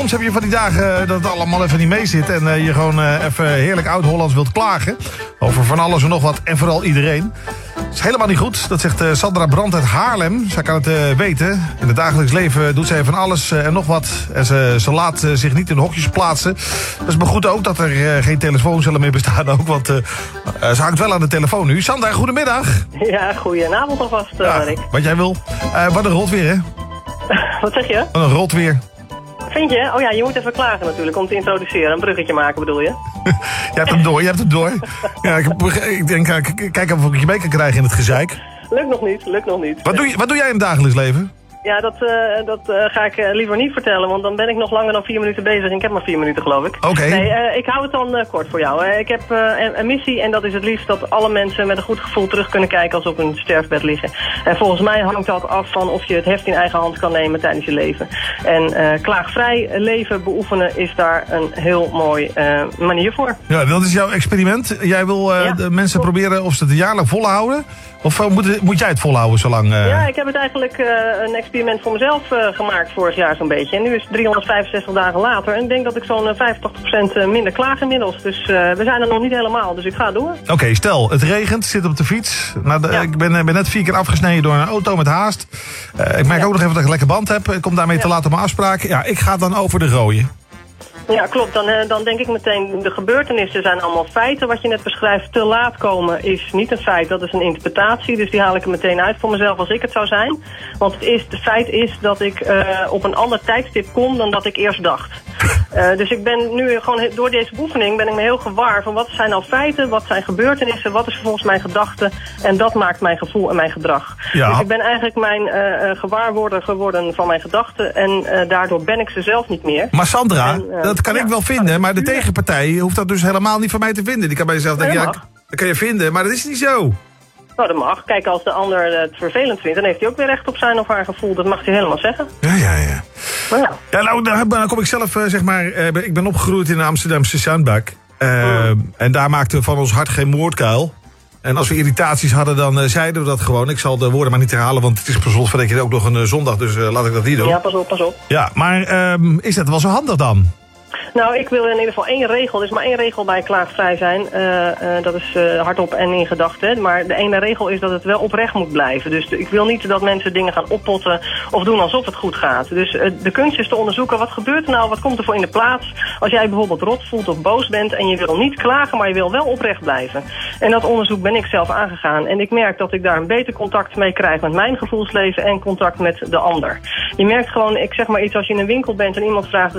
soms heb je van die dagen dat het allemaal even niet mee zit... en eh, je gewoon eh, even heerlijk oud-Hollands wilt klagen. Over van alles en nog wat en vooral iedereen. Dat is helemaal niet goed. Dat zegt eh, Sandra Brandt uit Haarlem. Zij kan het eh, weten. In het dagelijks leven doet zij van alles eh, en nog wat. En ze, ze laat eh, zich niet in hokjes plaatsen. Dat is maar goed ook dat er eh, geen telefooncellen meer bestaan ook. Want eh, eh, ze hangt wel aan de telefoon nu. Sandra, goedemiddag. Ja, goedenavond alvast, Ja, wat jij wil. Eh, wat een rot weer, hè? Wat zeg je? Wat een rot weer. Vind je? Oh ja, je moet even klagen natuurlijk om te introduceren. Een bruggetje maken bedoel je? Je hebt hem door, je hebt hem door. Ja, ik, ik denk, kijk even of ik je mee kan krijgen in het gezeik. Lukt nog niet, lukt nog niet. Wat doe, je, wat doe jij in het dagelijks leven? Ja, dat, eh, dat eh, ga ik eh, liever niet vertellen, want dan ben ik nog langer dan vier minuten bezig. En ik heb maar vier minuten, geloof ik. Oké. Nee, ik hou het dan kort voor jou. Ik heb een, een missie en dat is het liefst dat alle mensen met een goed gevoel terug kunnen kijken als ze op hun sterfbed liggen. En volgens mij hangt dat af van of je het heft in eigen hand kan nemen tijdens je leven. En klaagvrij leven beoefenen is daar een heel mooi manier voor. Ja, dat is jouw experiment. Jij wil Ja. de mensen proberen of ze het een jaar lang volhouden? Of moet, moet jij het volhouden zolang... Ja, ik heb het eigenlijk een experiment voor mezelf eh, gemaakt vorig jaar zo'n beetje. En nu is het 365 dagen later. En ik denk dat ik zo'n eh, 85% minder klaag inmiddels. Dus eh, we zijn er nog niet helemaal, dus ik ga door. Oké, stel, het regent, zit op de fiets. Nou, de- Ja. Ik ben, eh, ben net vier keer afgesneden door een auto met haast. Eh, ik merk Ja. ook nog even dat ik een lekke band heb. Ik kom daarmee te laat op mijn afspraak. Ja, ik ga dan over de rode. Ja, klopt. Dan, eh, dan denk ik meteen, de gebeurtenissen zijn allemaal feiten. Wat je net beschrijft, te laat komen is niet een feit. Dat is een interpretatie, dus die haal ik er meteen uit voor mezelf als ik het zou zijn. Want het, is, het feit is dat ik eh, op een ander tijdstip kom dan dat ik eerst dacht. Eh, dus ik ben nu gewoon door deze oefening ben ik me heel gewaar van wat zijn nou feiten, wat zijn gebeurtenissen, wat is volgens mijn gedachte en dat maakt mijn gevoel en mijn gedrag. Ja. Dus ik ben eigenlijk mijn eh, eh, gewaarworder geworden van mijn gedachten en daardoor ben ik ze zelf niet meer. Maar Sandra, En, dat kan ja. ik wel vinden. Maar de tegenpartij hoeft dat dus helemaal niet van mij te vinden. Die kan bij jezelf denken, ja, dat dat kan je vinden. Maar dat is niet zo. Nou, dat mag. Kijk, als de ander het vervelend vindt, dan heeft hij ook weer recht op zijn of haar gevoel. Dat mag hij helemaal zeggen. Ja, ja, ja. Ja, Ja, nou, daar kom ik zelf, eh, zeg maar... eh, ik ben opgegroeid in de Amsterdamse Zandbak. Eh. En daar maakten we van ons hart geen moordkuil. En als we irritaties hadden, dan zeiden we dat gewoon. Ik zal de woorden maar niet herhalen, want het is per slot van je ook nog een zondag. Dus laat ik dat niet doen. ja, Ja, pas op, pas op. maar ehm, is dat wel zo handig dan? Nou, ik wil in ieder geval één regel. Er is maar één regel bij klaagvrij zijn. Eh, eh, dat is eh, hardop en in gedachten. Maar de ene regel is dat het wel oprecht moet blijven. Dus ik wil niet dat mensen dingen gaan oppotten of doen alsof het goed gaat. Dus de kunst is te onderzoeken wat gebeurt er nou, wat komt er voor in de plaats. Als jij bijvoorbeeld rot voelt of boos bent en je wil niet klagen, maar je wil wel oprecht blijven. En dat onderzoek ben ik zelf aangegaan. En ik merk dat ik daar een beter contact mee krijg met mijn gevoelsleven en contact met de ander. Je merkt gewoon, ik zeg maar iets, als je in een winkel bent en iemand vraagt,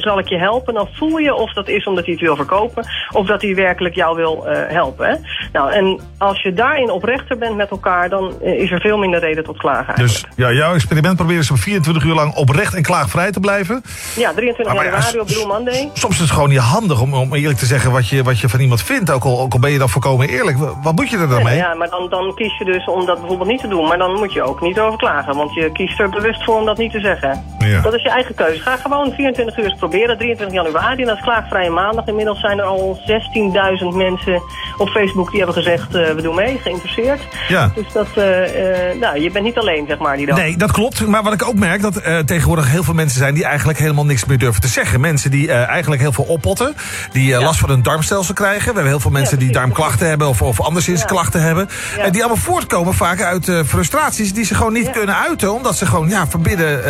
zal ik je helpen? Dan voel je of dat is omdat hij het wil verkopen of dat hij werkelijk jou wil eh, helpen. Hè? Nou, en als je daarin oprechter bent met elkaar, dan eh, is er veel minder reden tot klagen eigenlijk. Dus ja, jouw experiment proberen ze 24 uur lang oprecht en klaagvrij te blijven. ja, 23 Maar ja, januari op Blue Monday. Soms is het gewoon niet handig om, om eerlijk te zeggen wat je, wat je van iemand vindt. Ook al, ook al ben je dan voorkomen eerlijk. Wa- Wat moet je er dan mee? Ja, maar dan, dan kies je dus om dat bijvoorbeeld niet te doen. Maar dan moet je ook niet over klagen. Want je kiest er bewust voor om dat niet te zeggen. Ja. Dat is je eigen keuze. Ga gewoon 24 uur proberen. 23 januari, en dat is klaagvrije maandag. Inmiddels zijn er al 16.000 mensen op Facebook die hebben gezegd... eh, we doen mee, geïnteresseerd. Ja. Dus dat, eh, eh, nou, je bent niet alleen, zeg maar, die dag. Nee, dat klopt. Maar wat ik ook merk, dat tegenwoordig heel veel mensen zijn... die eigenlijk helemaal niks meer durven te zeggen. Mensen die eigenlijk heel veel oppotten. Die Ja. last van hun darmstelsel krijgen. We hebben heel veel mensen die darmklachten hebben... of, of anderszins klachten hebben. En die allemaal voortkomen vaak uit frustraties... die ze gewoon niet kunnen uiten. Omdat ze gewoon ja, verbidden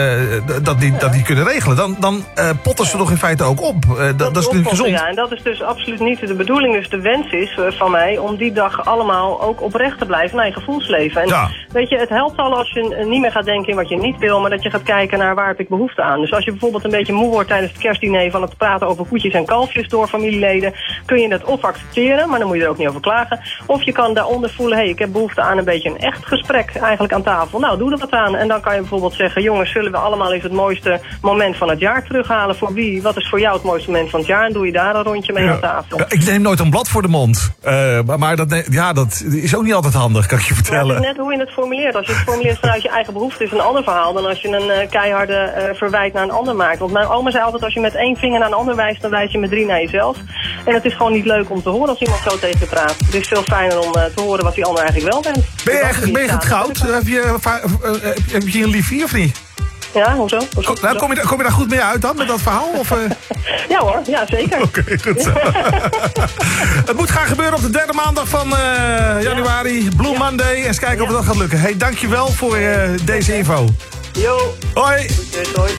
dat, die, dat die kunnen regelen. Dan, dan potten ze toch in feite ook op. Eh, dat, dat is niet gezond. Ja, en dat is dus absoluut niet de bedoeling. Dus de wens is eh, van mij om die dag allemaal ook oprecht te blijven naar je gevoelsleven. En Ja. weet je, het helpt al als je eh, niet meer gaat denken in wat je niet wil, maar dat je gaat kijken naar waar heb ik behoefte aan. Dus als je bijvoorbeeld een beetje moe wordt tijdens het kerstdiner van het praten over koetjes en kalfjes door familieleden, kun je dat of accepteren, maar dan moet je er ook niet over klagen. Of je kan daaronder voelen, hé, hey, ik heb behoefte aan een beetje een echt gesprek eigenlijk aan tafel. Nou, doe er wat aan. En dan kan je bijvoorbeeld zeggen, jongens, zullen we allemaal eens het mooiste moment van het jaar terughalen? Voor wie? Wat is voor jou het mooiste moment van het jaar? En doe je daar een rondje mee aan tafel. Ja, ik neem nooit een blad voor de mond. Eh, maar dat, ja, dat is ook niet altijd handig, kan ik je Maar het vertellen. is net hoe je het formuleert. Als je het formuleert vanuit je eigen behoefte is een ander verhaal dan als je een eh, keiharde eh, verwijt naar een ander maakt. Want mijn oma zei altijd als je met één vinger naar een ander wijst, dan wijs je met drie naar jezelf. En het is gewoon niet leuk om te horen als iemand zo tegen je praat. Het is veel fijner om te horen wat die ander eigenlijk wel bent. Ben je, ben getrouwd? Je, va- eh, heb je- heb je een liefie of niet? Ja, hoezo? hoezo? Kom, nou, kom, je, kom je daar goed mee uit dan, met dat verhaal? Of, eh? Ja hoor, ja zeker. Oké, goed zo. het moet gaan gebeuren op de derde maandag van eh, januari. Blue Monday. Eens kijken of dat gaat lukken. Hey, dankjewel voor eh, deze info. Yo, Hoi. hoi.